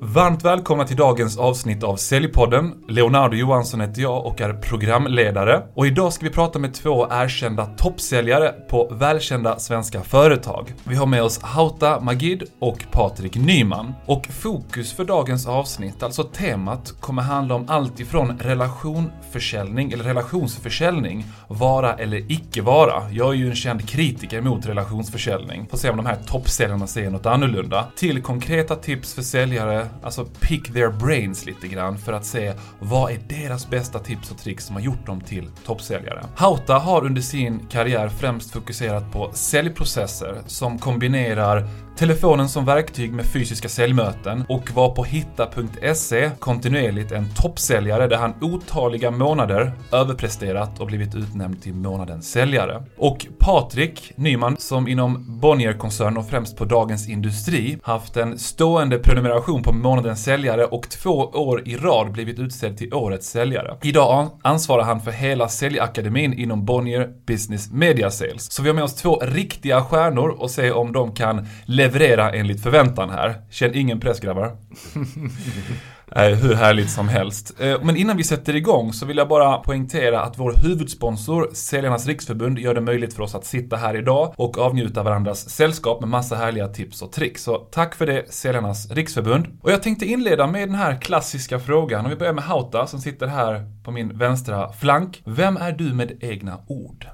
Varmt välkomna till dagens avsnitt av Säljpodden. Leonardo Johansson heter jag och är programledare. Och idag ska vi prata med två erkända toppsäljare på välkända svenska företag. Vi har med oss Hauta Magid och Patrik Nyman. Och fokus för dagens avsnitt, alltså temat, kommer handla om allt ifrån relationförsäljning, eller relationsförsäljning, vara eller icke vara. Jag är ju en känd kritiker mot relationsförsäljning. Får se om de här toppsäljarna säger något annorlunda. Till konkreta tips för säljare alltså pick their brains lite grann för att se vad är deras bästa tips och tricks som har gjort dem till toppsäljare. Hauta har under sin karriär främst fokuserat på säljprocesser som kombinerar telefonen som verktyg med fysiska säljmöten och var på hitta.se kontinuerligt en toppsäljare där han otaliga månader överpresterat och blivit utnämnd till månadens säljare. Och Patrik Nyman, som inom Bonnier-koncernen och främst på Dagens Industri haft en stående prenumeration på månadens säljare och två år i rad blivit utsedd till årets säljare. Idag ansvarar han för hela säljakademin inom Bonnier Business Media Sales. Så vi har med oss två riktiga stjärnor och se om de kan leverera enligt förväntan här. Känn ingen press grabbar. hur härligt som helst. Eh, men innan vi sätter igång så vill jag bara poängtera att vår huvudsponsor, Säljarnas Riksförbund, gör det möjligt för oss att sitta här idag och avnjuta varandras sällskap med massa härliga tips och tricks. Så tack för det, Säljarnas Riksförbund. Och jag tänkte inleda med den här klassiska frågan. Om vi börjar med Hauta som sitter här på min vänstra flank. Vem är du med egna ord?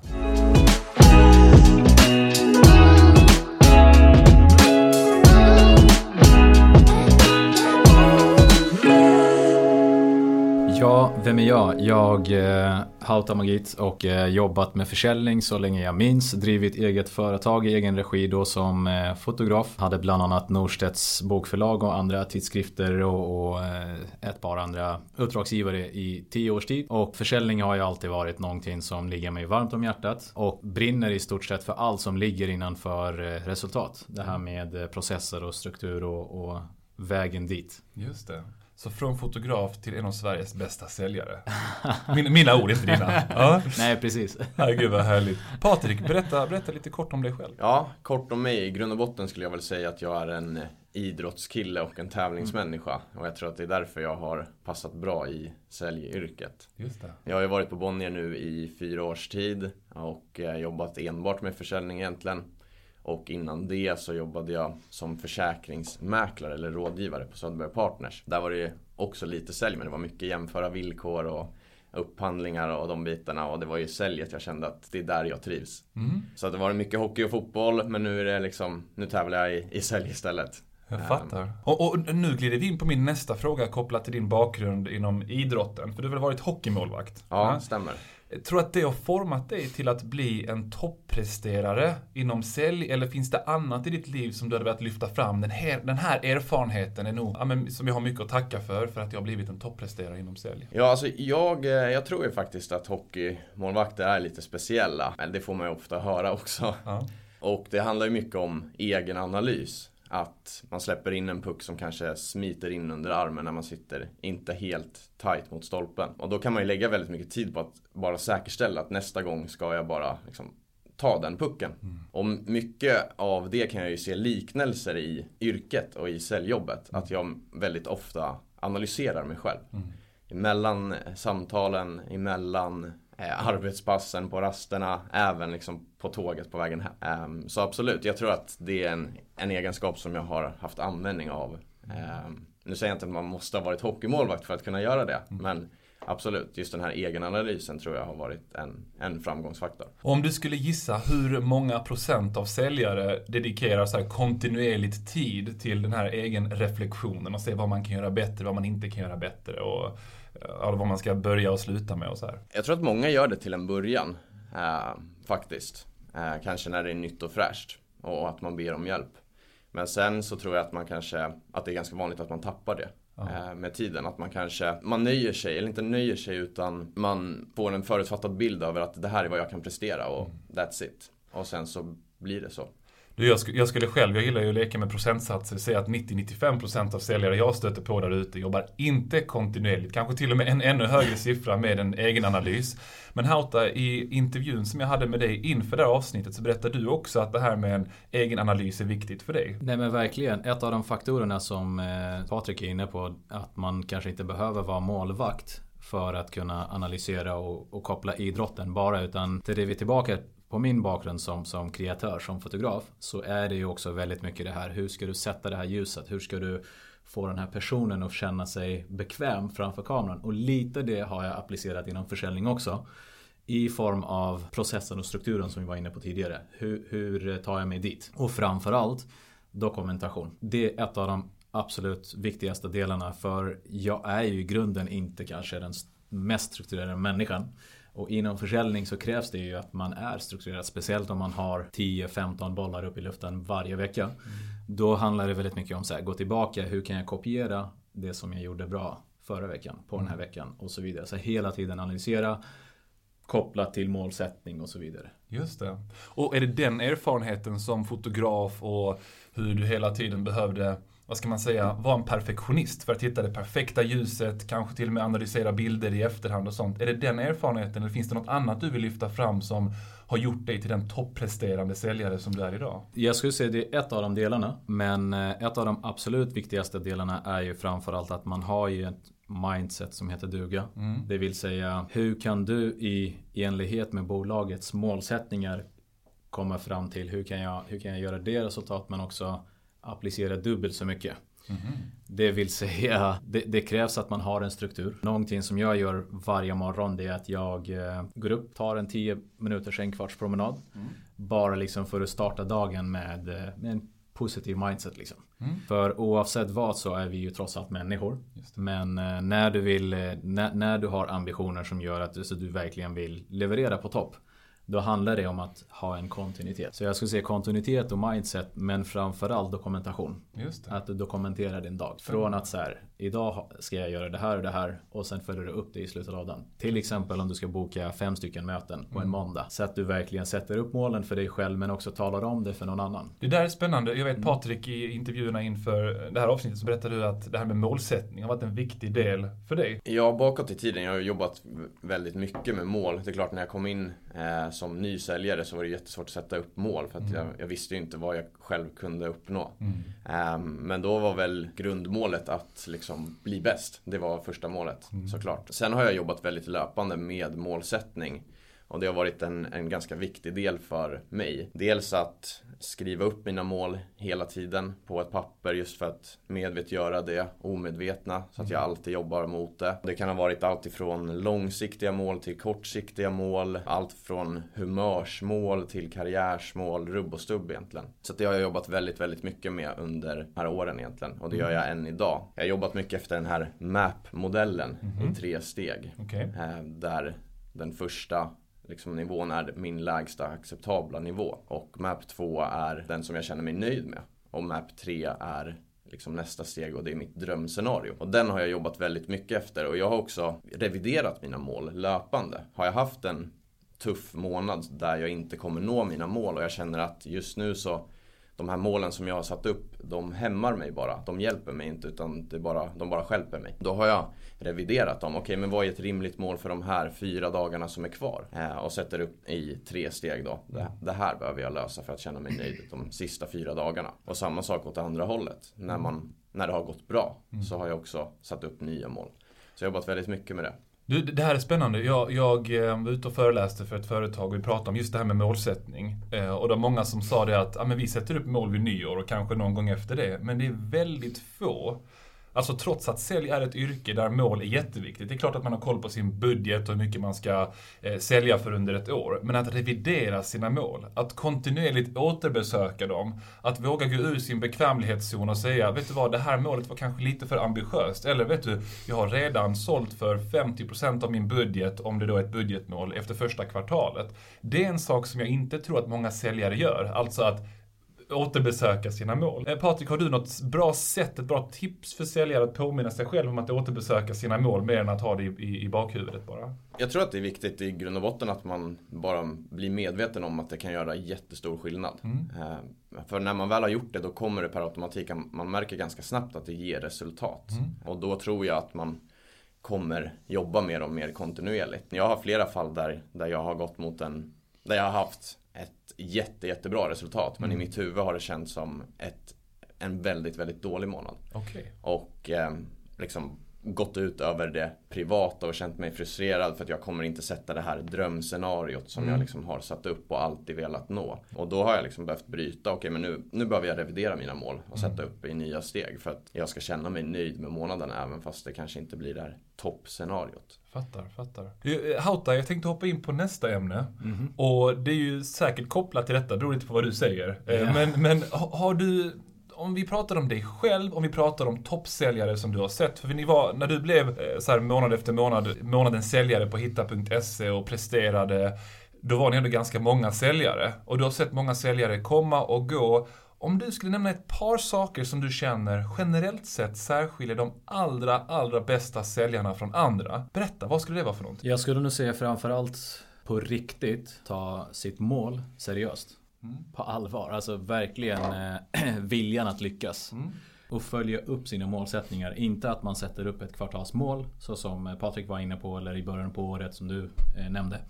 Ja, vem är jag? Jag eh, Hauta Magit och eh, jobbat med försäljning så länge jag minns. Drivit eget företag i egen regi då som eh, fotograf. Hade bland annat Norstedts bokförlag och andra tidskrifter och, och eh, ett par andra uppdragsgivare i tio års tid. Och försäljning har ju alltid varit någonting som ligger mig varmt om hjärtat och brinner i stort sett för allt som ligger innanför eh, resultat. Det här med eh, processer och struktur och, och vägen dit. Just det. Så från fotograf till en av Sveriges bästa säljare. Min, mina ord, inte dina. Ja. Nej, precis. Herregud vad härligt. Patrik, berätta, berätta lite kort om dig själv. Ja, kort om mig. I grund och botten skulle jag väl säga att jag är en idrottskille och en tävlingsmänniska. Mm. Och jag tror att det är därför jag har passat bra i säljyrket. Just det. Jag har ju varit på Bonnier nu i fyra års tid och eh, jobbat enbart med försäljning egentligen. Och innan det så jobbade jag som försäkringsmäklare eller rådgivare på Söderberg Partners. Där var det också lite sälj men det var mycket jämföra villkor och upphandlingar och de bitarna och det var ju säljet jag kände att det är där jag trivs. Mm. Så det var mycket hockey och fotboll men nu är det liksom, nu tävlar jag i, i sälj istället. Jag fattar. Um, och, och, nu glider vi in på min nästa fråga kopplat till din bakgrund inom idrotten. För du har väl varit hockeymålvakt? Ja, ja? stämmer. Tror att det har format dig till att bli en toppresterare inom sälj? Eller finns det annat i ditt liv som du hade velat lyfta fram? Den här, den här erfarenheten är nog, ja, men, som jag har mycket att tacka för, för att jag har blivit en toppresterare inom sälj. Ja, alltså jag, eh, jag tror ju faktiskt att hockeymålvakter är lite speciella. Det får man ju ofta höra också. Ja. Och det handlar ju mycket om egen analys att man släpper in en puck som kanske smiter in under armen när man sitter inte helt tight mot stolpen. Och då kan man ju lägga väldigt mycket tid på att bara säkerställa att nästa gång ska jag bara liksom ta den pucken. Mm. Och mycket av det kan jag ju se liknelser i yrket och i säljjobbet. Mm. Att jag väldigt ofta analyserar mig själv. Mm. Emellan samtalen, emellan eh, arbetspassen på rasterna, även liksom på tåget på vägen hem. Um, så absolut, jag tror att det är en, en egenskap som jag har haft användning av. Um, nu säger jag inte att man måste ha varit hockeymålvakt för att kunna göra det, mm. men Absolut, just den här egenanalysen tror jag har varit en, en framgångsfaktor. Om du skulle gissa hur många procent av säljare dedikerar så kontinuerligt tid till den här egen reflektionen och se vad man kan göra bättre, vad man inte kan göra bättre och ja, vad man ska börja och sluta med och så här. Jag tror att många gör det till en början, äh, faktiskt. Äh, kanske när det är nytt och fräscht och att man ber om hjälp. Men sen så tror jag att man kanske, att det är ganska vanligt att man tappar det. Äh, med tiden. Att man kanske, man nöjer sig, eller inte nöjer sig utan man får en förutfattad bild över att det här är vad jag kan prestera och mm. that's it. Och sen så blir det så. Du, jag, sk jag skulle själv, jag gillar ju att leka med procentsatser, säga att 90-95% av säljare jag stöter på där ute jobbar inte kontinuerligt. Kanske till och med en ännu högre siffra med en egen analys. Men Hauta, i intervjun som jag hade med dig inför det här avsnittet så berättade du också att det här med en egen analys är viktigt för dig. Nej men verkligen. Ett av de faktorerna som eh, Patrik är inne på, att man kanske inte behöver vara målvakt för att kunna analysera och, och koppla idrotten bara utan det är vi tillbaka på min bakgrund som, som kreatör, som fotograf så är det ju också väldigt mycket det här hur ska du sätta det här ljuset? Hur ska du få den här personen att känna sig bekväm framför kameran? Och lite det har jag applicerat inom försäljning också. I form av processen och strukturen som vi var inne på tidigare. Hur, hur tar jag mig dit? Och framförallt dokumentation. Det är ett av de absolut viktigaste delarna för jag är ju i grunden inte kanske den mest strukturerade människan. Och inom försäljning så krävs det ju att man är strukturerad. Speciellt om man har 10-15 bollar upp i luften varje vecka. Mm. Då handlar det väldigt mycket om att gå tillbaka. Hur kan jag kopiera det som jag gjorde bra förra veckan på den här mm. veckan och så vidare. Så hela tiden analysera kopplat till målsättning och så vidare. Just det. Och är det den erfarenheten som fotograf och hur du hela tiden behövde vad ska man säga, vara en perfektionist för att hitta det perfekta ljuset, kanske till och med analysera bilder i efterhand och sånt. Är det den erfarenheten eller finns det något annat du vill lyfta fram som har gjort dig till den toppresterande säljare som du är idag? Jag skulle säga det är ett av de delarna. Men eh, ett av de absolut viktigaste delarna är ju framförallt att man har ju ett mindset som heter duga. Mm. Det vill säga hur kan du i enlighet med bolagets målsättningar komma fram till hur kan jag, hur kan jag göra det resultat men också applicera dubbelt så mycket. Mm -hmm. Det vill säga, det, det, krävs att man har en struktur. Någonting som jag gör varje morgon det är att jag eh, går upp, tar en 10 minuters en kvarts promenad. Mm. Bara liksom för att starta dagen med, eh, med en positiv mindset. Liksom. Mm. För oavsett vad så är vi ju trots allt människor. Men eh, när du vill, när, när, du har ambitioner som gör att så du verkligen vill leverera på topp. Då handlar det om att ha en kontinuitet. Så jag skulle säga kontinuitet och mindset men framförallt dokumentation. Att du dokumenterar din dag. Från att så här, idag ska jag göra det här och det här och sen följer du upp det i slutet av dagen. Till exempel om du ska boka fem stycken möten på en mm. måndag. Så att du verkligen sätter upp målen för dig själv men också talar om det för någon annan. Det där är spännande. Jag vet mm. Patrik i intervjuerna inför det här avsnittet så berättade du att det här med målsättning har varit en viktig del för dig. Ja, bakåt i tiden. Jag har jobbat väldigt mycket med mål. Det är klart när jag kom in eh, som ny säljare så var det jättesvårt att sätta upp mål för att mm. jag, jag, visste ju inte vad jag själv kunde uppnå. Mm. Eh, men då var väl grundmålet att liksom bli bäst. Det var första målet mm. såklart. Sen har jag jobbat väldigt löpande med målsättning. Och det har varit en, en ganska viktig del för mig. Dels att skriva upp mina mål hela tiden på ett papper just för att medvetgöra det omedvetna så att jag mm. alltid jobbar mot det. Det kan ha varit allt ifrån långsiktiga mål till kortsiktiga mål. Allt från humörsmål till karriärsmål, rubb och stubb egentligen. Så det har jag jobbat väldigt, väldigt mycket med under de här åren egentligen och det gör jag än idag. Jag har jobbat mycket efter den här MAP-modellen mm -hmm. i mhm. tre steg. Okay. Eh, där den första liksom, nivån är min lägsta acceptabla nivå. Och MAP 2 är den som jag känner mig nöjd med. Och MAP 3 är liksom nästa steg och det är mitt drömscenario. Och den har jag jobbat väldigt mycket efter och jag har också reviderat mina mål löpande. Har jag haft en tuff månad där jag inte kommer nå mina mål och jag känner att just nu så de här målen som jag har satt upp, de hämmar mig bara. De hjälper mig inte utan det bara, de bara skälper mig. Då har jag reviderat dem. Okej, okay, men vad är ett rimligt mål för de här fyra dagarna som är kvar? Eh, och sätter upp i tre steg då. Det, det, här behöver jag lösa för att känna mig nöjd de sista fyra dagarna. Och samma sak åt andra hållet. När, man, när det har gått bra mm. så har jag också satt upp nya mål. Så jag har jobbat väldigt mycket med det. Du, det här är spännande. Jag, jag eh, var ute och föreläste för ett företag och vi pratade om just det här med målsättning. Eh, och det var många som sa det att ah, men vi sätter upp mål vid nyår och kanske någon gång efter det. Men det är väldigt få Alltså trots att sälj är ett yrke där mål är jätteviktigt. Det är klart att man har koll på sin budget och hur mycket man ska eh, sälja för under ett år. Men att revidera sina mål, att kontinuerligt återbesöka dem, att våga gå ur sin bekvämlighetszon och säga, vet du vad, det här målet var kanske lite för ambitiöst. Eller vet du, jag har redan sålt för 50% av min budget, om det då är ett budgetmål, efter första kvartalet. Det är en sak som jag inte tror att många säljare gör. Alltså att återbesöka sina mål. Eh, Patrik, har du något bra sätt, ett bra tips för säljare att påminna sig själv om att återbesöka sina mål mer än att ha det i, i, i bakhuvudet bara? Jag tror att det är viktigt i grund och botten att man bara blir medveten om att det kan göra jättestor skillnad. Mm. För när man väl har gjort det då kommer det per automatik, man märker ganska snabbt att det ger resultat. Mm. Och då tror jag att man kommer jobba med dem mer kontinuerligt. Jag har flera fall där, där jag har gått mot en, där jag har haft jätte, jättebra resultat. Men mm. i mitt huvud har det känts som ett, en väldigt, väldigt dålig månad. Okay. Och eh, liksom gått ut över det privata och känt mig frustrerad för att jag kommer inte sätta det här drömscenariot som mm. jag liksom har satt upp och alltid velat nå. Och då har jag liksom behövt bryta, okej okay, men nu, nu behöver jag revidera mina mål och sätta mm. upp i nya steg för att jag ska känna mig nöjd med månaden även fast det kanske inte blir det här toppscenariot. Fattar, fattar. Hauta, jag tänkte hoppa in på nästa ämne. Mm. Och det är ju säkert kopplat till detta, beror lite på vad du säger. Yeah. Men, men har du om vi pratar om dig själv, om vi pratar om toppsäljare som du har sett. För ni var, när du blev eh, så här månad efter månad, månadens säljare på hitta.se och presterade, då var ni ändå ganska många säljare. Och du har sett många säljare komma och gå. Om du skulle nämna ett par saker som du känner generellt sett särskiljer de allra, allra bästa säljarna från andra. Berätta, vad skulle det vara för någonting? Jag skulle nog säga framförallt på riktigt ta sitt mål seriöst. Mm. På allvar, alltså verkligen eh, viljan att lyckas. Mm. Och följa upp sina målsättningar. Inte att man sätter upp ett kvartalsmål så som Patrik var inne på eller i början på året som du eh, nämnde.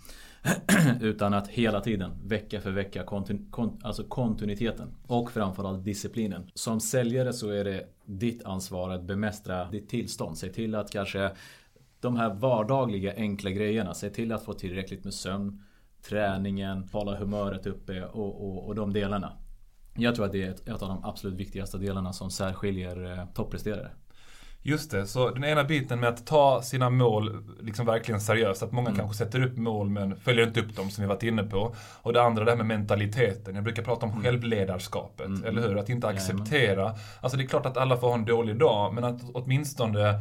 Utan att hela tiden, vecka för vecka, kontinu kont alltså kontinuiteten. Och framförallt disciplinen. Som säljare så är det ditt ansvar att bemästra ditt tillstånd. Se till att kanske de här vardagliga enkla grejerna. Se till att få tillräckligt med sömn träningen, hålla humöret uppe och, och, och de delarna. Jag tror att det är ett, ett av de absolut viktigaste delarna som särskiljer eh, toppresterare. Just det, så den ena biten med att ta sina mål liksom verkligen seriöst. Att många mm. kanske sätter upp mål men följer inte upp dem som vi varit inne på. Och det andra det här med mentaliteten. Jag brukar prata om mm. självledarskapet, mm. eller hur? Att inte acceptera. Alltså det är klart att alla får ha en dålig dag, men att åtminstone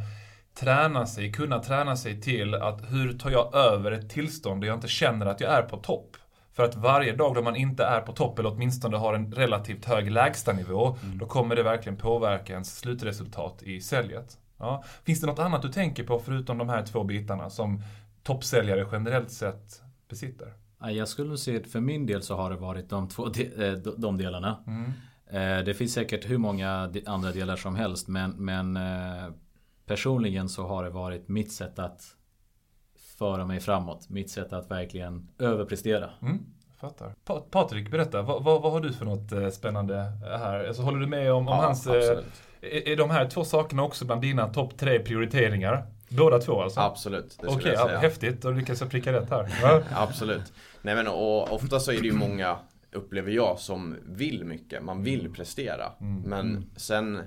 träna sig, kunna träna sig till att hur tar jag över ett tillstånd där jag inte känner att jag är på topp? För att varje dag då man inte är på topp eller åtminstone har en relativt hög lägstanivå, mm. då kommer det verkligen påverka ens slutresultat i säljet. Ja. Finns det något annat du tänker på förutom de här två bitarna som toppsäljare generellt sett besitter? Jag skulle säga att för min del så har det varit de två de, eh, de delarna. Mm. Eh, det finns säkert hur många andra delar som helst men, men eh, Personligen så har det varit mitt sätt att föra mig framåt. Mitt sätt att verkligen överprestera. Mm, fattar. Pa Patrik, berätta. Vad, vad, vad, har du för något eh, spännande här? Alltså, håller du med om, om ja, hans... Eh, är, är de här två sakerna också bland dina topp tre prioriteringar? Båda två alltså? Absolut, det Okej, okay, häftigt. Då lyckas jag pricka rätt här. Absolut. Nej men och ofta så är det ju många upplever jag som vill mycket. Man vill mm. prestera. Mm. Men mm. sen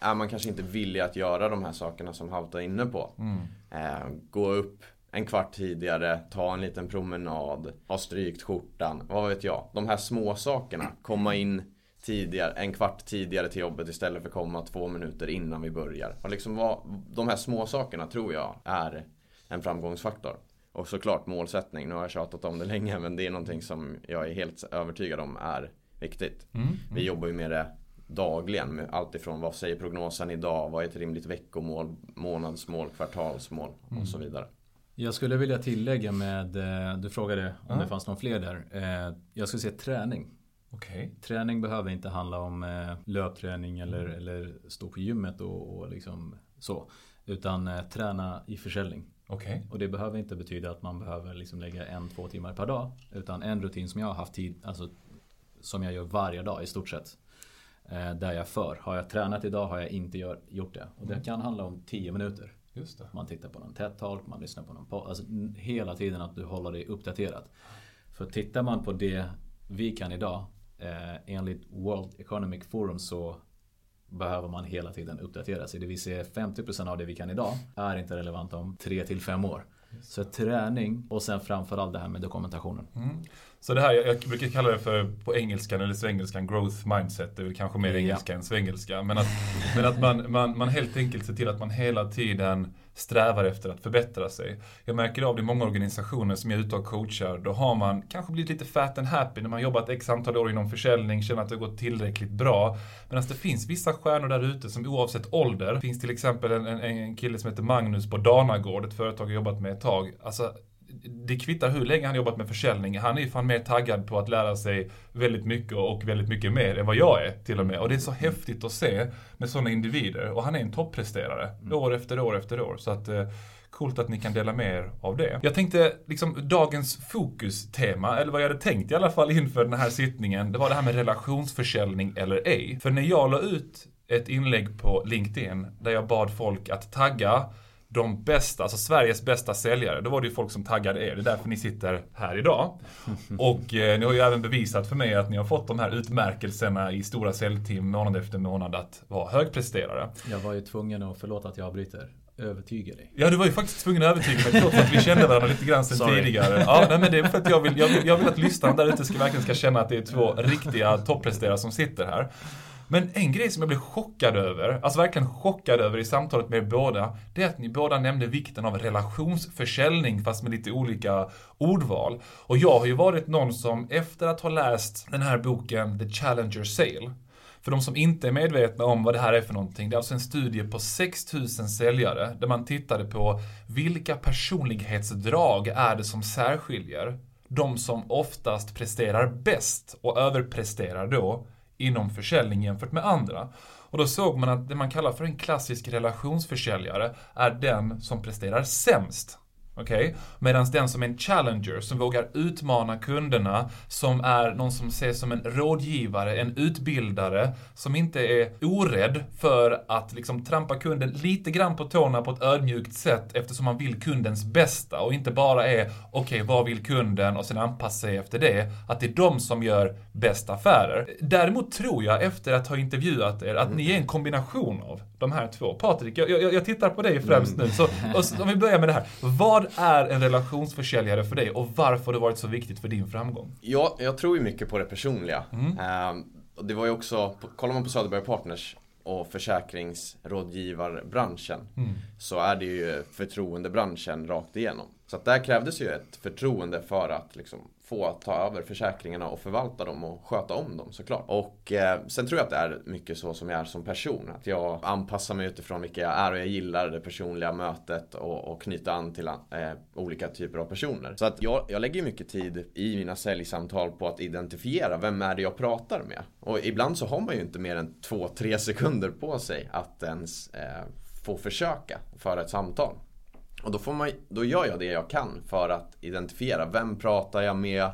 är man kanske inte villig att göra de här sakerna som Hauta är inne på. Mm. Eh, gå upp en kvart tidigare, ta en liten promenad, ha strykt skjortan, vad vet jag. De här små sakerna, komma in tidigare, en kvart tidigare till jobbet istället för att komma två minuter innan vi börjar. Och liksom vad, de här små sakerna tror jag är en framgångsfaktor. Och såklart målsättning, nu har jag tjatat om det länge men det är någonting som jag är helt övertygad om är viktigt. Mm, mm. Vi jobbar ju med det dagligen med allt ifrån vad säger prognosen idag, vad är ett rimligt veckomål, månadsmål, kvartalsmål och mm. så vidare. Jag skulle vilja tillägga med, eh, du frågade om det fanns någon fler där. Eh, jag skulle säga träning. Okay. Träning behöver inte handla om eh, löpträning eller, eller stå på gymmet och, och liksom så. Utan träna i försäljning. Okay. Och det behöver inte betyda att man behöver liksom lägga en, två timmar per dag. Utan en rutin som jag har haft tid, alltså som jag gör varje dag i stort sett. Eh, där jag för. Har jag tränat idag har jag inte gör, gjort det. Och det mm. kan handla om 10 minuter. Man tittar på någon TED-talk, man lyssnar på någon podd. Alltså, hela tiden att du håller dig uppdaterad. För tittar man på det vi kan idag. Eh, enligt World Economic Forum så behöver man hela tiden uppdatera sig. Det vill säga 50% av det vi kan idag är inte relevant om 3 5 år. Så träning och sen framförallt det här med dokumentationen. Mm. Så det här, jag brukar kalla det för på engelskan eller svengelskan growth mindset. Det är väl kanske mer engelska än svengelska. Men att, men att man, man, man helt enkelt ser till att man hela tiden strävar efter att förbättra sig. Jag märker av det i många organisationer som jag är ute och coachar. Då har man kanske blivit lite fat and happy när man jobbat x antal år inom försäljning, känner att det har gått tillräckligt bra. Medan det finns vissa stjärnor där ute som oavsett ålder, det finns till exempel en, en, en kille som heter Magnus på Danagård, ett företag jag jobbat med ett tag. Alltså, det kvittar hur länge han jobbat med försäljning. Han är fan mer taggad på att lära sig väldigt mycket och väldigt mycket mer än vad jag är till och med. Och det är så häftigt att se med sådana individer. Och han är en toppresterare mm. år efter år efter år. Så att eh, Coolt att ni kan dela med er av det. Jag tänkte liksom dagens fokustema, eller vad jag hade tänkt i alla fall inför den här sittningen, det var det här med relationsförsäljning eller ej. För när jag la ut ett inlägg på LinkedIn där jag bad folk att tagga de bästa, alltså Sveriges bästa säljare. Då var det ju folk som taggade er. Det är därför ni sitter här idag. Och eh, ni har ju även bevisat för mig att ni har fått de här utmärkelserna i stora säljteam månad efter månad att vara högpresterare. Jag var ju tvungen att, förlåt att jag avbryter, övertyga dig. Ja, du var ju faktiskt tvungen att övertyga mig trots att vi kände varandra lite grann sen Sorry. tidigare. Ja, nej, men det är för att jag vill, jag vill, jag vill att lyssnarna där ute ska verkligen ska känna att det är två riktiga toppresterare som sitter här. Men en grej som jag blev chockad över, alltså verkligen chockad över i samtalet med er båda, det är att ni båda nämnde vikten av relationsförsäljning fast med lite olika ordval. Och jag har ju varit någon som efter att ha läst den här boken The Challenger Sale, för de som inte är medvetna om vad det här är för någonting, det är alltså en studie på 6000 säljare där man tittade på vilka personlighetsdrag är det som särskiljer de som oftast presterar bäst och överpresterar då inom försäljning jämfört med andra. Och då såg man att det man kallar för en klassisk relationsförsäljare är den som presterar sämst Okay? Medan den som är en challenger, som vågar utmana kunderna, som är någon som ses som en rådgivare, en utbildare, som inte är orädd för att liksom trampa kunden lite grann på tårna på ett ödmjukt sätt eftersom man vill kundens bästa och inte bara är okej, okay, vad vill kunden och sen anpassa sig efter det. Att det är de som gör bäst affärer. Däremot tror jag efter att ha intervjuat er att ni är en kombination av de här två. Patrik, jag, jag, jag tittar på dig främst mm. nu. Så, så, om vi börjar med det här. Vad är en relationsförsäljare för dig och varför har det varit så viktigt för din framgång? Ja, jag tror ju mycket på det personliga. Mm. Och det var ju också, kollar man på Söderberg Partners och försäkringsrådgivarbranschen mm. så är det ju förtroendebranschen rakt igenom. Så att där krävdes ju ett förtroende för att liksom få ta över försäkringarna och förvalta dem och sköta om dem såklart. Och eh, sen tror jag att det är mycket så som jag är som person. Att jag anpassar mig utifrån vilka jag är och jag gillar det personliga mötet och, och knyta an till eh, olika typer av personer. Så att jag, jag lägger mycket tid i mina säljsamtal på att identifiera vem är det jag pratar med. Och ibland så har man ju inte mer än två, tre sekunder på sig att ens eh, få försöka föra ett samtal. Och då, får man, då gör jag det jag kan för att identifiera vem pratar jag med.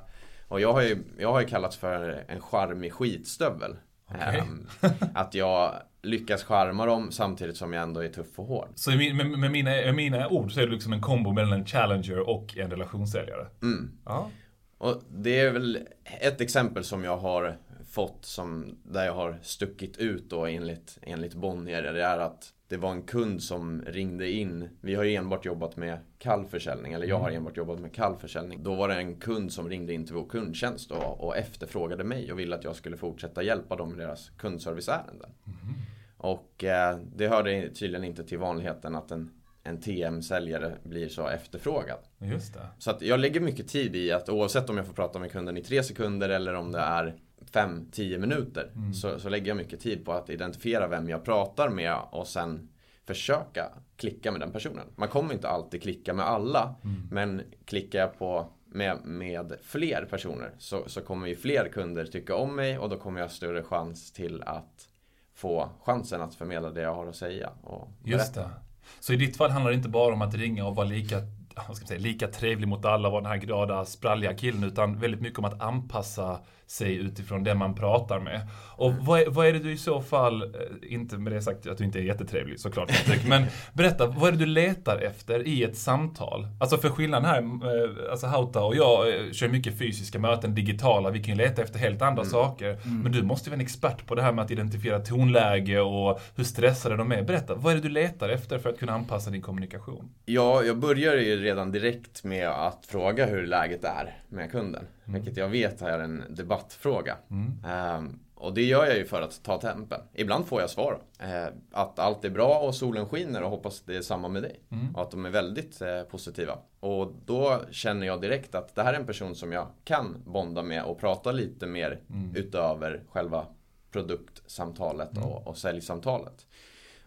Och jag har ju, jag har ju kallats för en charmig skitstövel. Okay. Um, att jag lyckas charma dem samtidigt som jag ändå är tuff och hård. Så med, med, med mina, med mina ord så är du liksom en kombo mellan en challenger och en relationssäljare? Mm. Ja. Och det är väl ett exempel som jag har fått som där jag har stuckit ut då enligt, enligt Bonnier. Det är att det var en kund som ringde in. Vi har ju enbart jobbat med kallförsäljning, eller jag har mm. enbart jobbat med kallförsäljning. Då var det en kund som ringde in till vår kundtjänst och, och efterfrågade mig och ville att jag skulle fortsätta hjälpa dem med deras kundserviceärenden. Mm. Och eh, det hörde tydligen inte till vanligheten att en, en TM-säljare blir så efterfrågad. Just det. Så att jag lägger mycket tid i att oavsett om jag får prata med kunden i tre sekunder eller om det är 5-10 minuter mm. så, så lägger jag mycket tid på att identifiera vem jag pratar med och sen försöka klicka med den personen. Man kommer inte alltid klicka med alla mm. men klickar jag på med, med fler personer så, så kommer ju fler kunder tycka om mig och då kommer jag ha större chans till att få chansen att förmedla det jag har att säga. Och Just det. Så i ditt fall handlar det inte bara om att ringa och vara lika vad ska man säga, lika trevlig mot alla, vara den här glada, spralliga killen, utan väldigt mycket om att anpassa sig utifrån det man pratar med. Och vad är, vad är det du i så fall, eh, inte med det sagt att du inte är jättetrevlig såklart Patrik, men berätta, vad är det du letar efter i ett samtal? Alltså för skillnaden här, eh, alltså Hauta och jag eh, kör mycket fysiska möten, digitala, vi kan ju leta efter helt andra mm. saker. Mm. Men du måste ju vara en expert på det här med att identifiera tonläge och hur stressade de är. Berätta, vad är det du letar efter för att kunna anpassa din kommunikation? Ja, jag börjar i redan direkt med att fråga hur läget är med kunden. Mm. Vilket jag vet är en debattfråga. Mm. Um, och det gör jag ju för att ta tempen. Ibland får jag svar. Eh, att allt är bra och solen skiner och hoppas det är samma med dig. Mm. Och att de är väldigt eh, positiva. Och då känner jag direkt att det här är en person som jag kan bonda med och prata lite mer mm. utöver själva produktsamtalet mm. och, och säljsamtalet.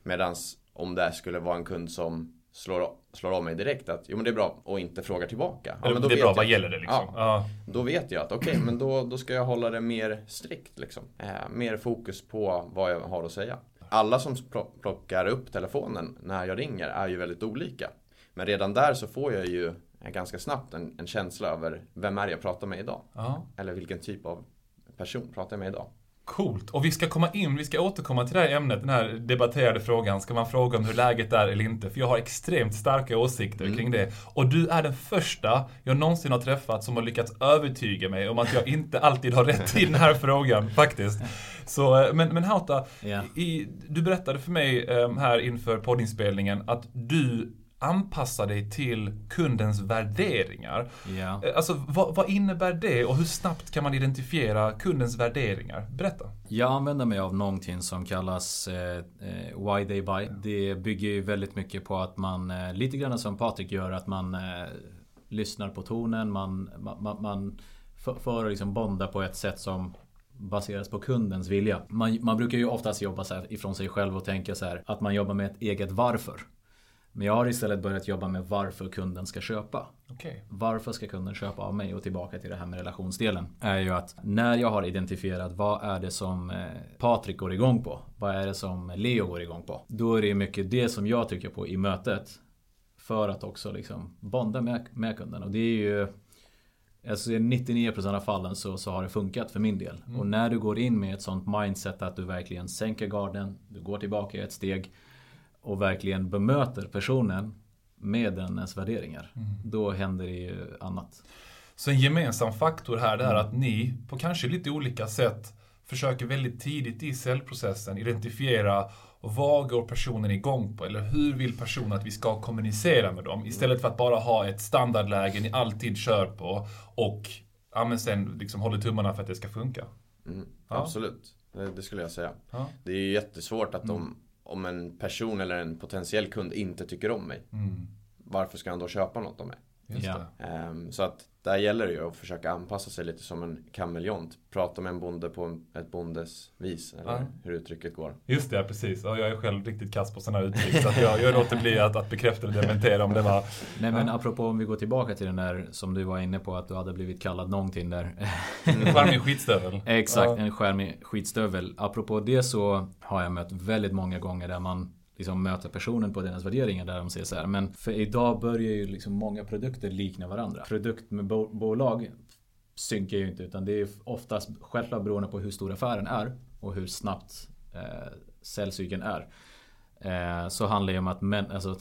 Medan om det skulle vara en kund som slår, slår av mig direkt att jo men det är bra och inte frågar tillbaka. Ja, men då det är bra, jag, vad gäller det liksom? Ja, ja. Då vet jag att okej, okay, men då, då ska jag hålla det mer strikt liksom. Eh, mer fokus på vad jag har att säga. Alla som plockar upp telefonen när jag ringer är ju väldigt olika. Men redan där så får jag ju ganska snabbt en, en känsla över vem är jag pratar med idag? Ja. Eller vilken typ av person pratar jag med idag? Coolt. Och vi ska komma in, vi ska återkomma till det här ämnet, den här debatterade frågan. Ska man fråga om hur läget är eller inte? För jag har extremt starka åsikter mm. kring det. Och du är den första jag någonsin har träffat som har lyckats övertyga mig om att jag inte alltid har rätt i den här frågan, faktiskt. Så, eh, men, men Hauta, yeah. i, du berättade för mig um, här inför poddinspelningen att du anpassa dig till kundens värderingar. Ja. Eh, alltså, vad, vad, innebär det och hur snabbt kan man identifiera kundens värderingar? Berätta. Jag använder mig av någonting som kallas eh, eh Why They Buy. Det bygger ju väldigt mycket på att man, eh, lite grann som Patrik gör, att man eh, lyssnar på tonen, man, man, man för, för liksom bonda på ett sätt som baseras på kundens vilja. Man, man brukar ju oftast jobba så ifrån sig själv och tänka så här att man jobbar med ett eget varför. Men jag har istället börjat jobba med varför kunden ska köpa. Okay. Varför ska kunden köpa av mig? Och tillbaka till det här med relationsdelen. Är ju att när jag har identifierat vad är det som eh, Patrik går igång på? Vad är det som Leo går igång på? Då är det mycket det som jag trycker på i mötet. För att också liksom bonda med, med kunden. Och det är ju Alltså i 99% av fallen så, så har det funkat för min del. Mm. Och när du går in med ett sånt mindset att du verkligen sänker garden, du går tillbaka ett steg och verkligen bemöter personen med dennes värderingar. Mm. Då händer det ju annat. Så en gemensam faktor här är mm. att ni på kanske lite olika sätt försöker väldigt tidigt i säljprocessen identifiera vad går personen igång på? Eller hur vill personen att vi ska kommunicera med dem? Istället för att bara ha ett standardläge ni alltid kör på och ja, men sen liksom håller tummarna för att det ska funka. Mm, ja. Absolut, det, skulle jag säga. Ja. Det är jättesvårt att mm. de om en person eller en potentiell kund inte tycker om mig. Mm. Varför ska han då köpa något av mig? Um, så att där gäller det ju att försöka anpassa sig lite som en kameleont. Prata med en bonde på ett bondes vis, eller ja. hur uttrycket går. Just det, precis. Ja, jag är själv riktigt kass på sådana uttryck. så att jag, jag låter bli att, att bekräfta eller dementera om det var... Nej men apropå om vi går tillbaka till den där som du var inne på att du hade blivit kallad någonting där. En charmig skitstövel. Exakt, ja. en charmig skitstövel. Apropå det så har jag mött väldigt många gånger där man liksom möta personen på deras värderingar där de säger så här. Men för idag börjar ju liksom många produkter likna varandra. Produkt med bo bolag synkar ju inte utan det är oftast självklart beroende på hur stor affären är och hur snabbt eh, säljcykeln är. Eh, så handlar det om att men, alltså,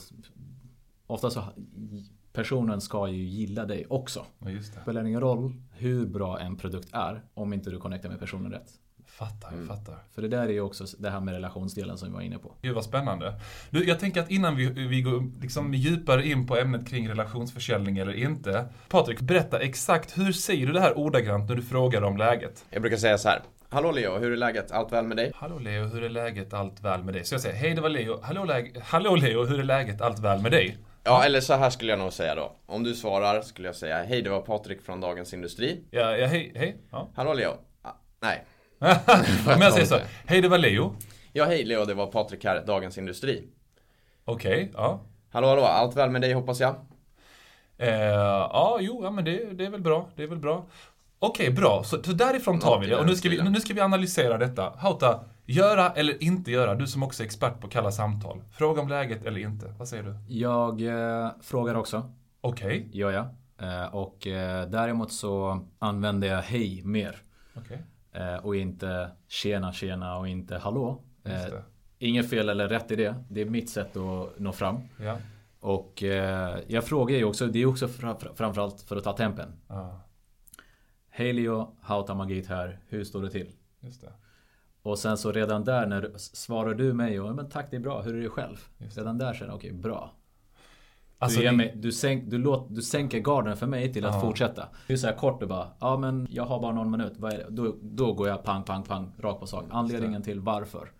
ofta så personen ska ju gilla dig också. Ja, det. spelar ingen roll hur bra en produkt är om inte du connectar med personen rätt. Fattar, mm. fattar. För det där är ju också det här med relationsdelen som vi var inne på. Gud vad spännande. Du, jag tänker att innan vi, vi går liksom djupare in på ämnet kring relationsförsäljning eller inte. Patrik, berätta exakt hur säger du det här ordagrant när du frågar om läget? Jag brukar säga så här. Hallå Leo, hur är läget? Allt väl med dig? Hallå Leo, hur är läget? Allt väl med dig? Så jag säger, hej det var Leo. Hallå, läge... Hallå Leo, hur är läget? Allt väl med dig? Ja, eller så här skulle jag nog säga då. Om du svarar skulle jag säga, hej det var Patrik från Dagens Industri. Ja, ja hej, hej. Ja. Hallå Leo. Ah, nej, men jag säger så. Hej, det var Leo. Ja, hej Leo, det var Patrik här, Dagens Industri. Okej, okay, ja. Hallå, hallå, allt väl med dig hoppas jag? Eh, ja, jo, ja, men det, det är väl bra. Det är väl bra. Okej, okay, bra. Så, så därifrån tar vi det. Och nu ska vi, nu ska vi analysera detta. Hauta, göra eller inte göra? Du som också är expert på kalla samtal. Fråga om läget eller inte. Vad säger du? Jag eh, frågar också. Okej. Okay. Gör jag. Eh, och eh, däremot så använder jag hej mer. Okej. Okay. Eh, och inte tjena tjena och inte hallå. Eh, inget fel eller rätt i det. Det är mitt sätt att nå fram. Ja. Och eh, jag frågar ju också, det är också framförallt för att ta tempen. Ah. Hej Leo, Hauta Magit här. Hur står det till? Just det. Och sen så redan där när svarar du mig och men tack det är bra, hur är det själv? Redan där känner jag okej, okay, bra. Alltså, du, mig, du, sänk, du, låt, du sänker garden för mig till att ja. fortsätta. Det är så här kort och bara, ja men jag har bara någon minut. Vad är det? Då, då går jag pang, pang, pang, rakt på sak. Anledningen till varför.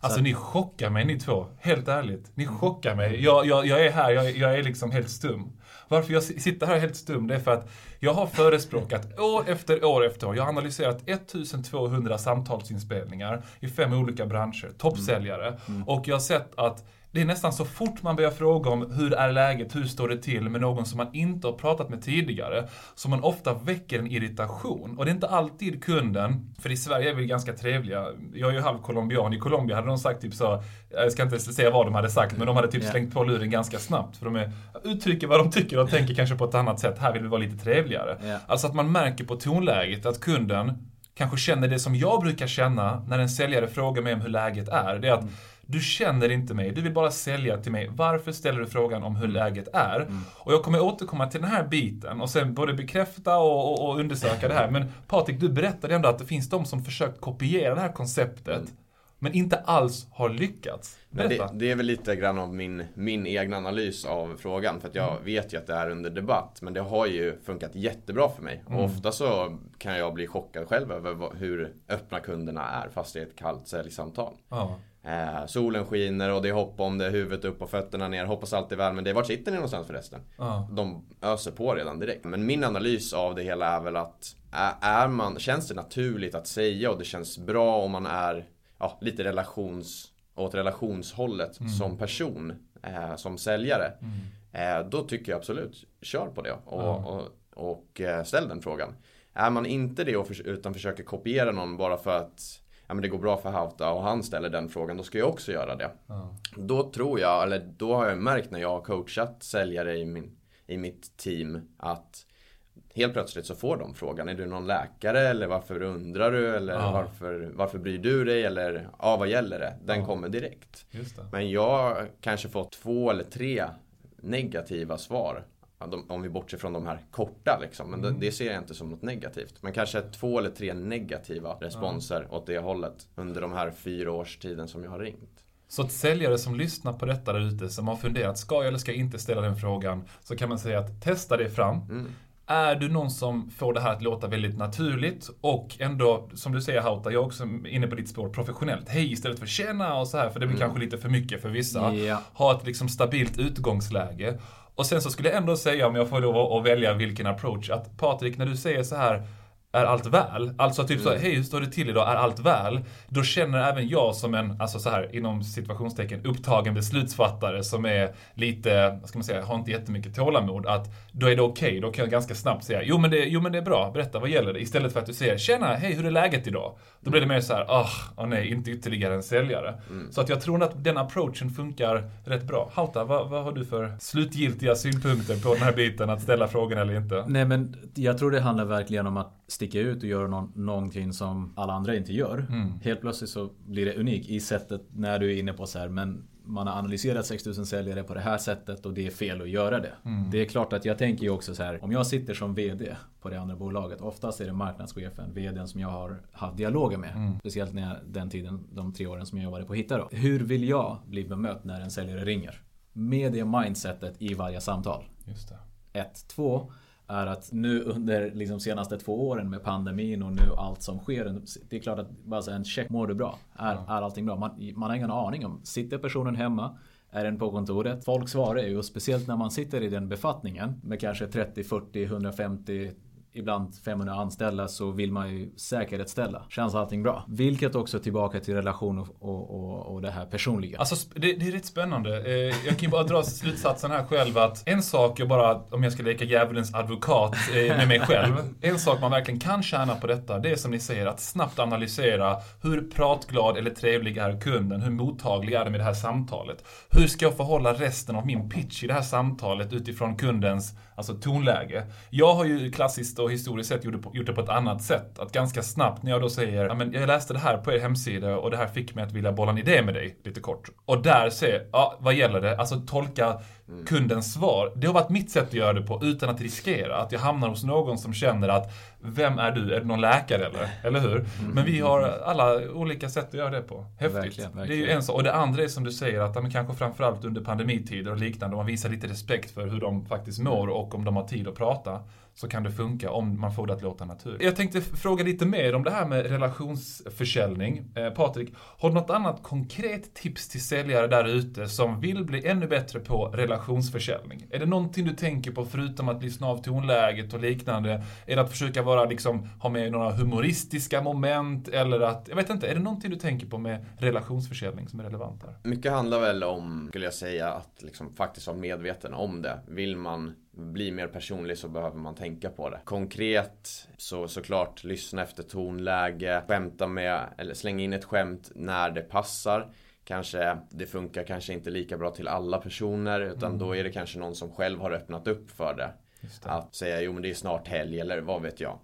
Alltså att... ni chockar mig ni två. Helt ärligt. Ni chockar mig. Jag, jag, jag är här, jag, jag, är liksom helt stum. Varför jag sitter här helt stum, det är för att jag har förespråkat år efter år efter år. Jag har analyserat 1200 samtalsinspelningar i fem olika branscher, toppsäljare. Mm. Mm. Och jag har sett att det är nästan så fort man börjar fråga om hur är läget, hur står det till med någon som man inte har pratat med tidigare, som man ofta väcker en irritation. Och det är inte alltid kunden, för i Sverige är vi ganska trevliga. Jag är ju halv colombian. I Colombia hade de sagt typ så, jag ska inte säga vad de hade sagt, men de hade typ slängt på luren ganska snabbt. För de är, uttrycker vad de tycker och tänker kanske på ett annat sätt. Här vill vi vara lite trevligare. Yeah. Alltså att man märker på tonläget att kunden kanske känner det som jag brukar känna när en säljare frågar mig om hur läget är. Det är att mm du känner inte mig, du vill bara sälja till mig. Varför ställer du frågan om hur läget är? Mm. Och jag kommer återkomma till den här biten och sen både bekräfta och, och, och undersöka det här. Men Patrik, du berättade ändå att det finns de som försökt kopiera det här konceptet. Mm. Men inte alls har lyckats. Det, det, är väl lite grann av min, min egen analys av frågan. För att jag mm. vet ju att det är under debatt. Men det har ju funkat jättebra för mig. Och mm. ofta så kan jag bli chockad själv över hur öppna kunderna är fast det är ett kallt säljsamtal. Ja. Eh, solen skiner och det är hopp om det, huvudet upp och fötterna ner. Hoppas allt är väl. Men det är vart sitter ni någonstans förresten? Ja. De öser på redan direkt. Men min analys av det hela är väl att är man, känns det naturligt att säga och det känns bra om man är ja, lite relations, åt relationshållet mm. som person, eh, som säljare. Mm. Eh, då tycker jag absolut, kör på det och, ja. och, och, och eh, ställ den frågan. Är man inte det utan försöker kopiera någon bara för att ja, men det går bra för Hauta och han ställer den frågan, då ska jag också göra det. Ja. Då tror jag, eller då har jag märkt när jag har coachat säljare i, min, i mitt team att Helt plötsligt så får de frågan, är du någon läkare eller varför undrar du eller ja. varför, varför bryr du dig eller ja, vad gäller det? Den ja. kommer direkt. Men jag kanske fått två eller tre negativa svar om vi bortser från de här korta liksom. Men mm. det, det, ser jag inte som något negativt. Men kanske två eller tre negativa responser ja. åt det hållet under de här fyra års tiden som jag har ringt. Så ett säljare som lyssnar på detta där ute, som har funderat, ska jag eller ska jag inte ställa den frågan? Så kan man säga att testa det fram. Mm. Är du någon som får det här att låta väldigt naturligt och ändå, som du säger Hauta, jag är också inne på ditt spår, professionellt. Hej istället för tjena och så här, för det blir mm. kanske lite för mycket för vissa. Yeah. Ha ett liksom stabilt utgångsläge. Och sen så skulle jag ändå säga, om jag får lov att välja vilken approach, att Patrik, när du säger så här är allt väl? Alltså typ mm. så, hej hur står det till idag? Är allt väl? Då känner även jag som en, alltså så här inom situationstecken, upptagen beslutsfattare som är lite, vad ska man säga, har inte jättemycket tålamod, att då är det okej. Okay. Då kan jag ganska snabbt säga, jo men, det, jo men det är bra, berätta vad gäller det? Istället för att du säger, tjena, hej hur är läget idag? Då blir det mer så här, ah, oh, nej, inte ytterligare en säljare. Mm. Så att jag tror att den approachen funkar rätt bra. Hauta, vad, vad har du för slutgiltiga synpunkter på den här biten, att ställa frågan eller inte? Nej men jag tror det handlar verkligen om att sticka ut och göra någon, någonting som alla andra inte gör. Mm. Helt plötsligt så blir det unikt i sättet när du är inne på så här, men man har analyserat 6000 säljare på det här sättet och det är fel att göra det. Mm. Det är klart att jag tänker ju också så här, om jag sitter som VD på det andra bolaget, oftast är det marknadschefen, VDn som jag har haft dialoger med. Mm. Speciellt när jag, den tiden, de tre åren som jag jobbade på Hitta då. Hur vill jag bli bemött när en säljare ringer? Med det mindsetet i varje samtal. Just det. Ett, två är att nu under liksom senaste två åren med pandemin och nu allt som sker. Det är klart att bara säga en check, mår du bra? Är, ja. är allting bra? Man, man har ingen aning om. Sitter personen hemma? Är den på kontoret? Folk svarar ju och speciellt när man sitter i den befattningen med kanske 30, 40, 150 ibland 500 anställda så vill man ju säkerhetsställa. Känns allting bra? Vilket också är tillbaka till relation och, och, och, det här personliga. Alltså det, det är rätt spännande. Eh, jag kan ju bara dra slutsatsen här själv att en sak, jag bara, om jag ska leka djävulens advokat eh, med mig själv. En sak man verkligen kan tjäna på detta, det är som ni säger att snabbt analysera hur pratglad eller trevlig är kunden? Hur mottaglig är den med det här samtalet? Hur ska jag förhålla resten av min pitch i det här samtalet utifrån kundens alltså tonläge? Jag har ju klassiskt och historiskt sett gjort det, på, gjort det på ett annat sätt. Att ganska snabbt när jag då säger ja, men jag läste det här på er hemsida och det här fick mig att vilja bolla en idé med dig, lite kort. Och där se, ja, vad gäller det? Alltså tolka mm. kundens svar. Det har varit mitt sätt att göra det på utan att riskera att jag hamnar hos någon som känner att vem är du? Är du någon läkare eller? Eller hur? Mm. Men vi har alla olika sätt att göra det på. Häftigt. Verkligen, verkligen. Det är ju en sak. Och det andra är som du säger att men kanske framförallt under pandemitider och liknande, man visar lite respekt för hur de faktiskt mår och om de har tid att prata så kan det funka om man får det att låta naturligt. Jag tänkte fråga lite mer om det här med relationsförsäljning. Eh, Patrik, har du något annat konkret tips till säljare där ute som vill bli ännu bättre på relationsförsäljning? Är det någonting du tänker på förutom att lyssna av tonläget och liknande? Är det att försöka vara, liksom, ha med några humoristiska moment eller att, jag vet inte, är det någonting du tänker på med relationsförsäljning som är relevant här? Mycket handlar väl om, skulle jag säga, att liksom faktiskt vara medveten om det. Vill man bli mer personlig så behöver man tänka på det. Konkret så såklart lyssna efter tonläge, skämta med eller slänga in ett skämt när det passar. Kanske det funkar kanske inte lika bra till alla personer utan mm. då är det kanske någon som själv har öppnat upp för det. det. Att säga jo men det är snart helg eller vad vet jag.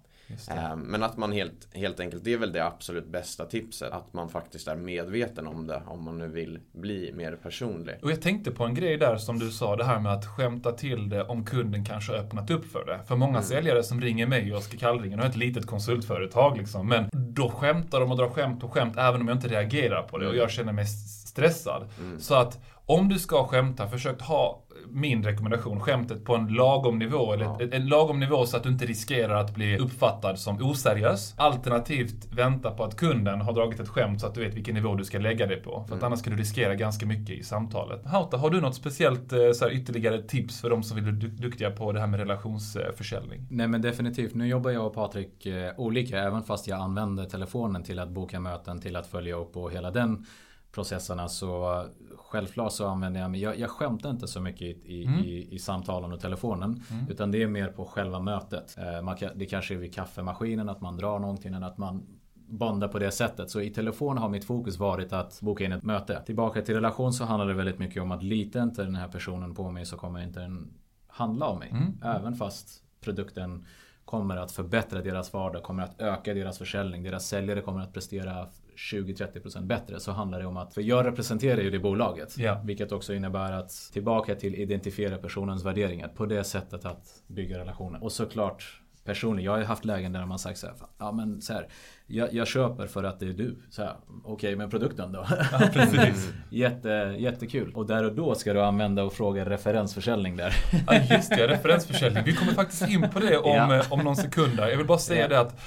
Ehm, men att man helt, helt enkelt, det är väl det absolut bästa tipset. Att man faktiskt är medveten om det om man nu vill bli mer personlig. Och jag tänkte på en grej där som du sa, det här med att skämta till det om kunden kanske har öppnat upp för det. För många mm. säljare som ringer mig och Oskar Kallringen, och ett litet konsultföretag liksom, men då skämtar de och drar skämt och skämt även om jag inte reagerar på det och mm. jag känner mig stressad. Mm. Så att om du ska skämta, försök ha min rekommendation, skämtet på en lagom nivå. Eller ja. en lagom nivå så att du inte riskerar att bli uppfattad som oseriös. Alternativt vänta på att kunden har dragit ett skämt så att du vet vilken nivå du ska lägga det på. För att mm. annars kan du riskera ganska mycket i samtalet. Hauta, har du något speciellt eh, så här, ytterligare tips för de som vill bli duktiga på det här med relationsförsäljning? Nej men definitivt. Nu jobbar jag och Patrik eh, olika även fast jag använder telefonen till att boka möten, till att följa upp och hela den processerna så självklart så använder jag mig, jag, jag skämtar inte så mycket i, i, mm. i, i samtalen och telefonen. Mm. Utan det är mer på själva mötet. Eh, man kan, det kanske är vid kaffemaskinen att man drar någonting än att man bondar på det sättet. Så i telefon har mitt fokus varit att boka in ett möte. Tillbaka till relation så handlar det väldigt mycket om att litar inte den här personen på mig så kommer inte den handla om mig. Mm. Även fast produkten kommer att förbättra deras vardag, kommer att öka deras försäljning. Deras säljare kommer att prestera 20-30% bättre så handlar det om att, för jag representerar ju det bolaget. Yeah. Vilket också innebär att tillbaka till identifiera personens värderingar på det sättet att bygga relationer. Och såklart personligen, jag har haft lägen där man sagt så här, ja men så här, jag, jag, köper för att det är du. Okej, okay, men produkten då? Ja, precis. Jätte, jättekul. Och där och då ska du använda och fråga referensförsäljning där. ja, just det. Referensförsäljning. Vi kommer faktiskt in på det om, ja. Eh, om någon sekund. Jag vill bara säga ja. det att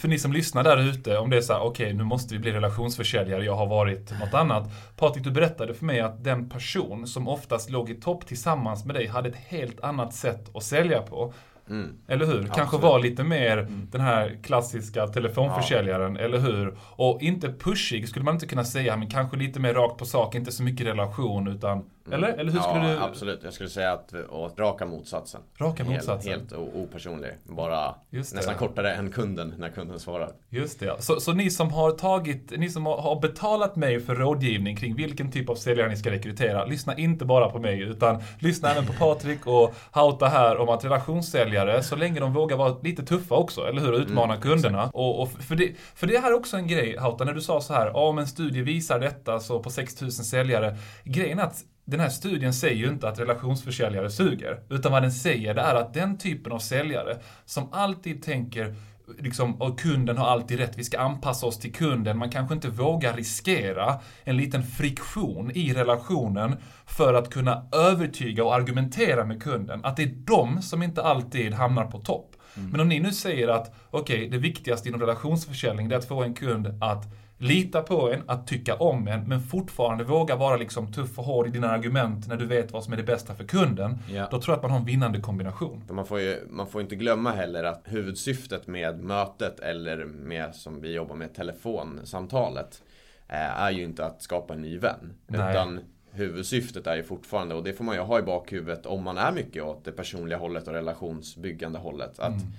för ni som lyssnar där ute, om det är så här, okej okay, nu måste vi bli relationsförsäljare, jag har varit något annat. Patrik, du berättade för mig att den person som oftast låg i topp tillsammans med dig hade ett helt annat sätt att sälja på. Mm. Eller hur? Kanske Absolut. var lite mer mm. den här klassiska telefonförsäljaren, ja. eller hur? Och inte pushig skulle man inte kunna säga, men kanske lite mer rakt på sak, inte så mycket relation utan. Eller? Eller hur skulle ja, du? absolut. Jag skulle säga att åt raka motsatsen. Raka motsatsen? Helt, helt opersonlig. Bara nästan kortare än kunden när kunden svarar. Just det. Så, så ni som har tagit, ni som har betalat mig för rådgivning kring vilken typ av säljare ni ska rekrytera. Lyssna inte bara på mig utan lyssna även på Patrik och Hauta här om att relationssäljare, så länge de vågar vara lite tuffa också, eller hur? Utmana mm, kunderna. Och, och, för, det, för det här är också en grej Hauta, när du sa så här, ja om en studie visar detta så på 6000 säljare. Grejen är att den här studien säger ju inte att relationsförsäljare suger. Utan vad den säger det är att den typen av säljare som alltid tänker liksom, och kunden har alltid rätt, vi ska anpassa oss till kunden. Man kanske inte vågar riskera en liten friktion i relationen för att kunna övertyga och argumentera med kunden. Att det är de som inte alltid hamnar på topp. Mm. Men om ni nu säger att, okej, okay, det viktigaste inom relationsförsäljning är att få en kund att lita på en, att tycka om en, men fortfarande våga vara liksom tuff och hård i dina argument när du vet vad som är det bästa för kunden. Ja. Då tror jag att man har en vinnande kombination. Man får ju man får inte glömma heller att huvudsyftet med mötet eller med, som vi jobbar med, telefonsamtalet eh, är ju inte att skapa en ny vän. Nej. Utan huvudsyftet är ju fortfarande, och det får man ju ha i bakhuvudet om man är mycket åt det personliga hållet och relationsbyggande hållet. Att mm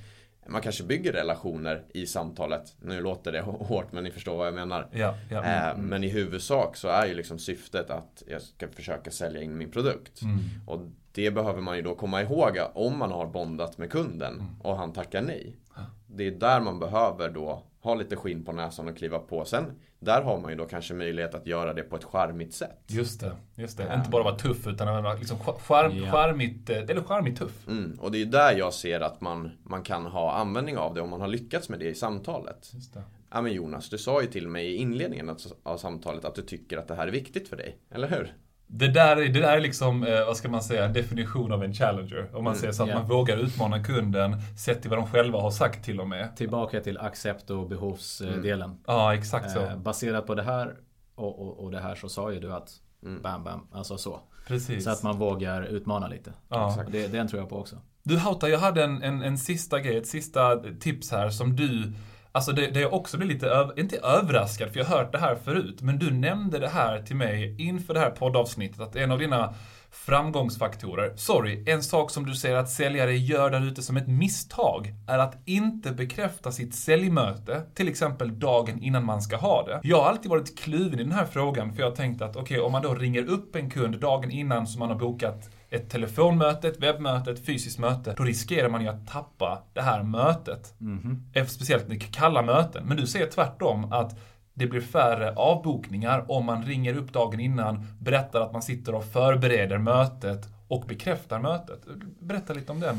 man kanske bygger relationer i samtalet. Nu låter det hårt men ni förstår vad jag menar. Ja, ja, mm, mm. Men i huvudsak så är ju liksom syftet att jag ska försöka sälja in min produkt. Mm. Och det behöver man ju då komma ihåg om man har bondat med kunden mm. och han tackar nej. Det är där man behöver då ha lite skinn på näsan och kliva på. Sen där har man ju då kanske möjlighet att göra det på ett charmigt sätt. Just det, just det. Ja. Inte bara vara tuff utan även liksom charm, ja. charmigt, eh, eller charmigt tuff. Mm, och det är där jag ser att man, man kan ha användning av det om man har lyckats med det i samtalet. Just det. Ja men Jonas, du sa ju till mig i inledningen av samtalet att du tycker att det här är viktigt för dig, eller hur? Det där, det där är liksom, eh, vad ska man säga, en definition av en challenger. Om man mm, säger så att yeah. man vågar utmana kunden sett till vad de själva har sagt till och med. Tillbaka till accept och behovsdelen. Mm. Ja, exakt så. Eh, baserat på det här och, och, och, det här så sa ju du att mm. bam, bam, alltså så. Precis. Så att man vågar utmana lite. Ja. Det, den tror jag på också. Du Hauta, jag hade en, en, en sista grej, ett sista tips här som du Alltså det, det jag också blir lite, öv, inte överraskad, för jag har hört det här förut, men du nämnde det här till mig inför det här poddavsnittet, att en av dina framgångsfaktorer, sorry, en sak som du säger att säljare gör där ute som ett misstag, är att inte bekräfta sitt säljmöte, till exempel dagen innan man ska ha det. Jag har alltid varit kluven i den här frågan, för jag har tänkt att okej, okay, om man då ringer upp en kund dagen innan som man har bokat ett telefonmöte, ett webbmöte, ett fysiskt möte, då riskerar man ju att tappa det här mötet. Mm -hmm. Speciellt kalla möten. Men du säger tvärtom att det blir färre avbokningar om man ringer upp dagen innan, berättar att man sitter och förbereder mötet och bekräftar mötet. Berätta lite om den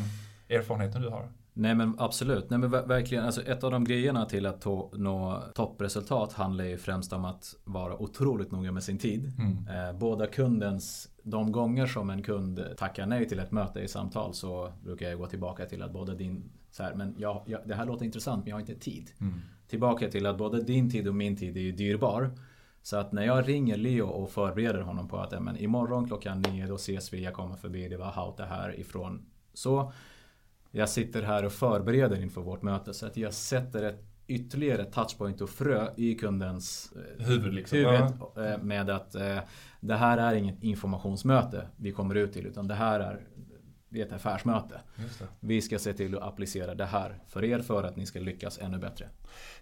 erfarenheten du har. Nej men absolut. Nej men verkligen. Alltså ett av de grejerna till att nå toppresultat handlar ju främst om att vara otroligt noga med sin tid. Mm. Eh, båda kundens, de gånger som en kund tackar nej till ett möte i samtal så brukar jag gå tillbaka till att både din, så här, men jag, jag, det här låter intressant men jag har inte tid. Mm. Tillbaka till att både din tid och min tid är ju dyrbar. Så att när jag ringer Leo och förbereder honom på att men imorgon klockan nio då ses vi, jag kommer förbi, det var Hauta här ifrån. Så jag sitter här och förbereder inför vårt möte så att jag sätter ett ytterligare touchpoint och frö i kundens eh, huvud, liksom. huvud ja. med att eh, det här är inget informationsmöte vi kommer ut till utan det här är det är ett affärsmöte. Vi ska se till att applicera det här för er för att ni ska lyckas ännu bättre.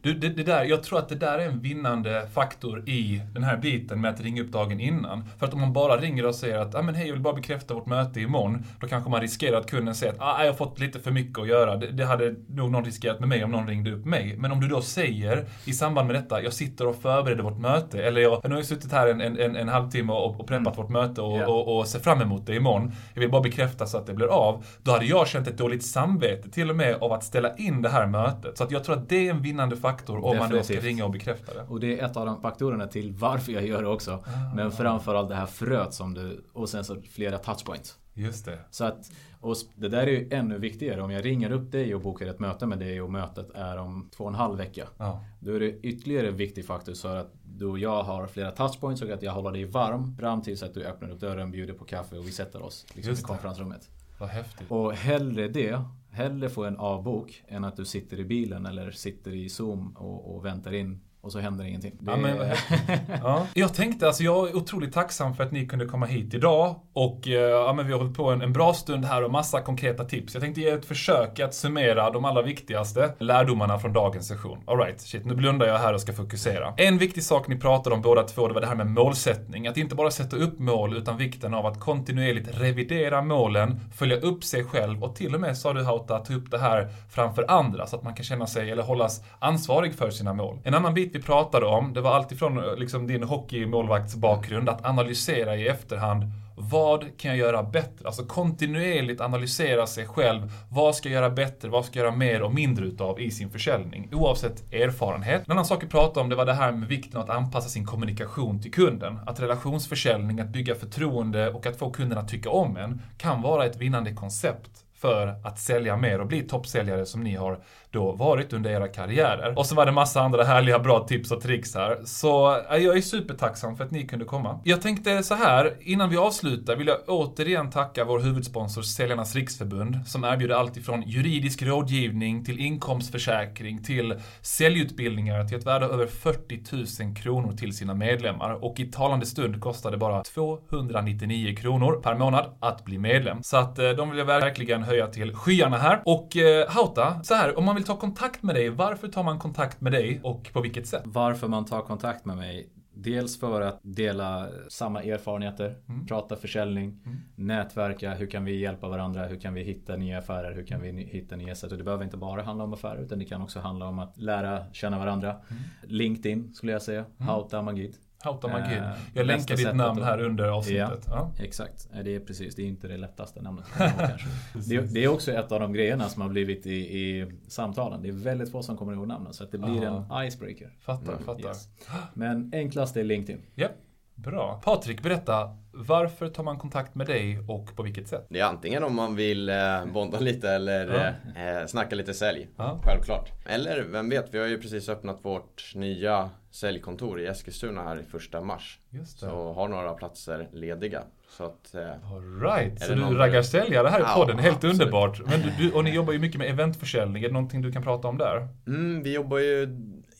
Du, det, det, där, jag tror att det där är en vinnande faktor i den här biten med att ringa upp dagen innan. För att om man bara ringer och säger att ah, men hej, jag vill bara bekräfta vårt möte imorgon. Då kanske man riskerar att kunden säger att ah, jag har fått lite för mycket att göra. Det, det hade nog någon riskerat med mig om någon ringde upp mig. Men om du då säger i samband med detta, jag sitter och förbereder vårt möte. Eller jag, jag har suttit här en, en, en halvtimme och, och preppat mm. vårt möte och, yeah. och, och ser fram emot det imorgon. Jag vill bara bekräfta så att det blir av. Då hade jag känt ett dåligt samvete till och med av att ställa in det här mötet. Så att jag tror att det är en vinnande faktor om Definitivt. man då ska ringa och bekräfta det. Och det är ett av de faktorerna till varför jag gör det också. Ah. Men framförallt det här fröet som du, och sen så flera touchpoints. Just det. Så att, och det där är ju ännu viktigare. Om jag ringer upp dig och bokar ett möte med dig och mötet är om två och en halv vecka. Ja. Då är det ytterligare en viktig faktor så att du och jag har flera touchpoints och att jag håller dig varm fram tills att du öppnar upp dörren, bjuder på kaffe och vi sätter oss liksom, i konferensrummet. Vad häftigt. Och hellre det, hellre få en avbok än att du sitter i bilen eller sitter i Zoom och, och väntar in och så händer ingenting. Det... Ja, men, ja. Jag tänkte, alltså jag är otroligt tacksam för att ni kunde komma hit idag. Och eh, ja, men vi har hållit på en, en bra stund här och massa konkreta tips. Jag tänkte ge ett försök att summera de allra viktigaste lärdomarna från dagens session. Alright, shit, nu blundar jag här och ska fokusera. En viktig sak ni pratade om båda två, det var det här med målsättning. Att inte bara sätta upp mål, utan vikten av att kontinuerligt revidera målen, följa upp sig själv och till och med, sa du Hauta, ta upp det här framför andra så att man kan känna sig, eller hållas ansvarig för sina mål. En annan bit vi pratade om, det var alltifrån eh, liksom, din hockeymålvaktsbakgrund, att analysera i efterhand vad kan jag göra bättre? Alltså kontinuerligt analysera sig själv. Vad ska jag göra bättre? Vad ska jag göra mer och mindre utav i sin försäljning? Oavsett erfarenhet. En annan sak vi pratade om det var det här med vikten av att anpassa sin kommunikation till kunden. Att relationsförsäljning, att bygga förtroende och att få kunden att tycka om en kan vara ett vinnande koncept för att sälja mer och bli toppsäljare som ni har då varit under era karriärer. Och så var det massa andra härliga bra tips och tricks här. Så eh, jag är supertacksam för att ni kunde komma. Jag tänkte så här, innan vi avslutar vill jag återigen tacka vår huvudsponsor Säljarnas Riksförbund som erbjuder allt ifrån juridisk rådgivning till inkomstförsäkring till säljutbildningar till ett värde av över 40 000 kronor till sina medlemmar. Och i talande stund kostar det bara 299 kronor per månad att bli medlem. Så att eh, de vill jag verkligen höja till skyarna här. Och eh, Hauta, så här, om man vill ta kontakt med dig, varför tar man kontakt med dig och på vilket sätt? Varför man tar kontakt med mig Dels för att dela samma erfarenheter, Mm. prata försäljning, nätverka, hur kan vi hjälpa varandra, hur kan vi hitta nya affärer, hur kan vi hitta nya sätt. Och det behöver inte bara handla om affärer utan det kan också handla om att lära känna varandra. Mm. LinkedIn skulle jag säga, Hauta Magid. Hauta Magid. Eh, Jag länkar ditt namn här under avsnittet. Ja. Exakt, Eh, det är precis, det är inte det lättaste namnet. kanske. det, det är också ett av de grejerna som har blivit i, i samtalen. Det är väldigt få som kommer ihåg namnen så att det blir en icebreaker. Fattar, fattar. Yes. Men enklast är LinkedIn. Ja, bra. Patrik, berätta. Varför tar man kontakt med dig och på vilket sätt? Det är antingen om man vill eh, bonda lite eller Ja. eh, snacka lite sälj. Ja. Självklart. Eller vem vet, vi har ju precis öppnat vårt nya säljkontor i Eskilstuna här i första mars. Just det. Så har några platser lediga. Så att, eh, Alright, Är så du någon- raggar säljare här i Ja, podden. Helt absolut. underbart. Men du, du, och ni jobbar ju mycket med eventförsäljning. Är det någonting du kan prata om där? mm, vi jobbar ju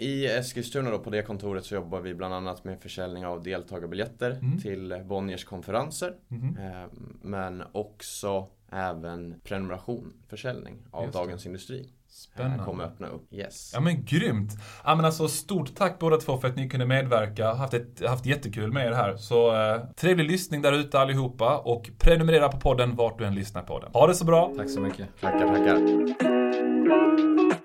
i Eskilstuna då, på det kontoret så jobbar vi bland annat med försäljning av deltagarbiljetter Mm. till Bonniers konferenser. Eh, men också även prenumeration, försäljning av Just det. Dagens Industri. Spännande. Eh, kommer öppna upp. Yes. Ja men grymt! Ja men alltså stort tack båda två för att ni kunde medverka. Haft, ett, haft jättekul med er här. Så eh, trevlig lyssning där ute allihopa och prenumerera på podden vart du än lyssnar på den. Ha det så bra! Tack så mycket. Tackar, tackar.